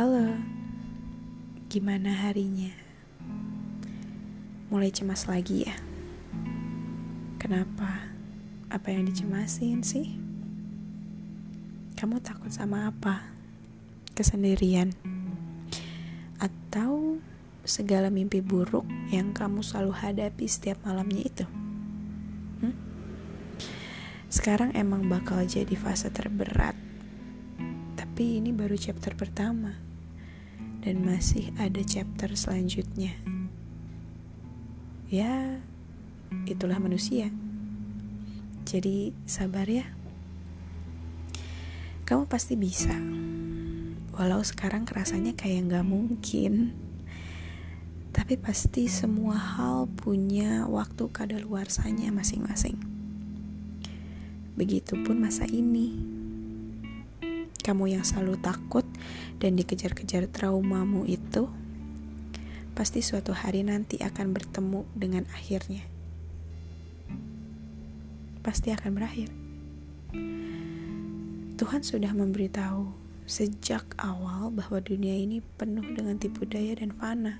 Halo, gimana harinya? Mulai cemas lagi ya? Kenapa? Apa yang dicemasin sih? Kamu takut sama apa? Kesendirian? Atau segala mimpi buruk yang kamu selalu hadapi setiap malamnya itu? Hmm? Sekarang emang bakal jadi fase terberat tapi ini baru chapter pertama dan masih ada chapter selanjutnya. Ya, itulah manusia. Jadi sabar ya. Kamu pasti bisa. Walau sekarang kerasanya kayak nggak mungkin. Tapi pasti semua hal punya waktu kadaluarsanya masing-masing. Begitupun masa ini kamu yang selalu takut dan dikejar-kejar traumamu itu, pasti suatu hari nanti akan bertemu dengan akhirnya. Pasti akan berakhir. Tuhan sudah memberitahu sejak awal bahwa dunia ini penuh dengan tipu daya dan fana.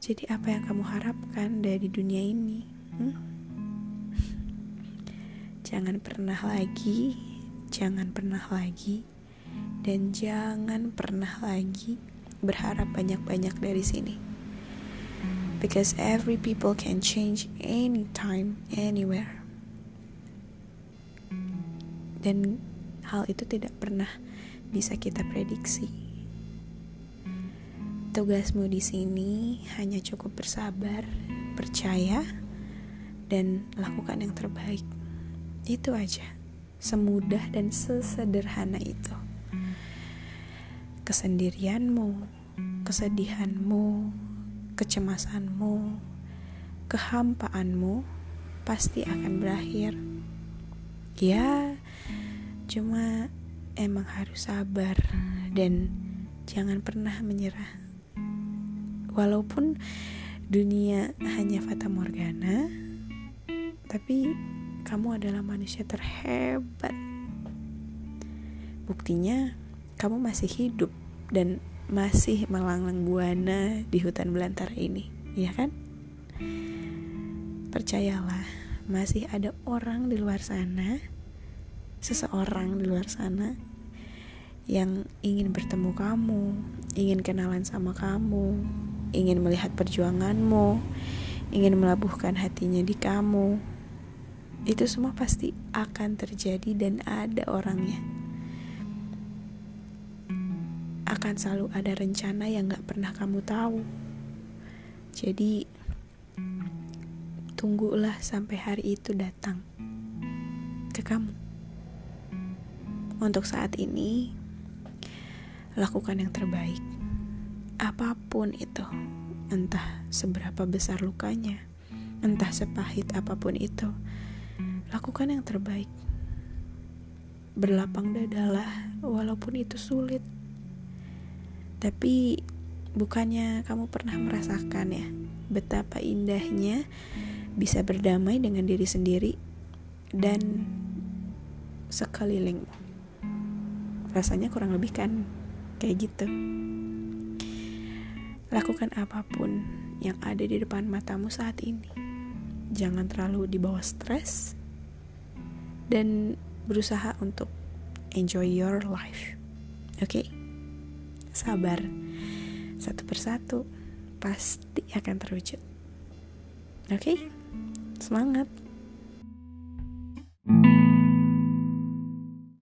Jadi apa yang kamu harapkan dari dunia ini? Hmm? Jangan pernah lagi jangan pernah lagi dan jangan pernah lagi berharap banyak-banyak dari sini. Because every people can change anytime, anywhere. Dan hal itu tidak pernah bisa kita prediksi. Tugasmu di sini hanya cukup bersabar, percaya, dan lakukan yang terbaik. Itu aja semudah dan sesederhana itu. Kesendirianmu, kesedihanmu, kecemasanmu, kehampaanmu pasti akan berakhir. Ya, cuma emang harus sabar dan jangan pernah menyerah. Walaupun dunia hanya fata morgana, tapi kamu adalah manusia terhebat. Buktinya, kamu masih hidup dan masih melanglang buana di hutan belantara ini, ya kan? Percayalah, masih ada orang di luar sana, seseorang di luar sana yang ingin bertemu kamu, ingin kenalan sama kamu, ingin melihat perjuanganmu, ingin melabuhkan hatinya di kamu, itu semua pasti akan terjadi dan ada orangnya. Akan selalu ada rencana yang gak pernah kamu tahu. Jadi tunggulah sampai hari itu datang ke kamu. Untuk saat ini lakukan yang terbaik. Apa pun itu entah seberapa besar lukanya entah sepahit apa pun itu Lakukan yang terbaik. Berlapang dadalah walaupun itu sulit. Tapi bukannya kamu pernah merasakan ya betapa indahnya bisa berdamai dengan diri sendiri dan sekelilingmu. Rasanya kurang lebih kan kayak gitu. Lakukan apa pun yang ada di depan matamu saat ini. Jangan terlalu dibawa stres dan berusaha untuk enjoy your life. Oke, okay? sabar, satu persatu pasti akan terwujud. Oke, okay? semangat.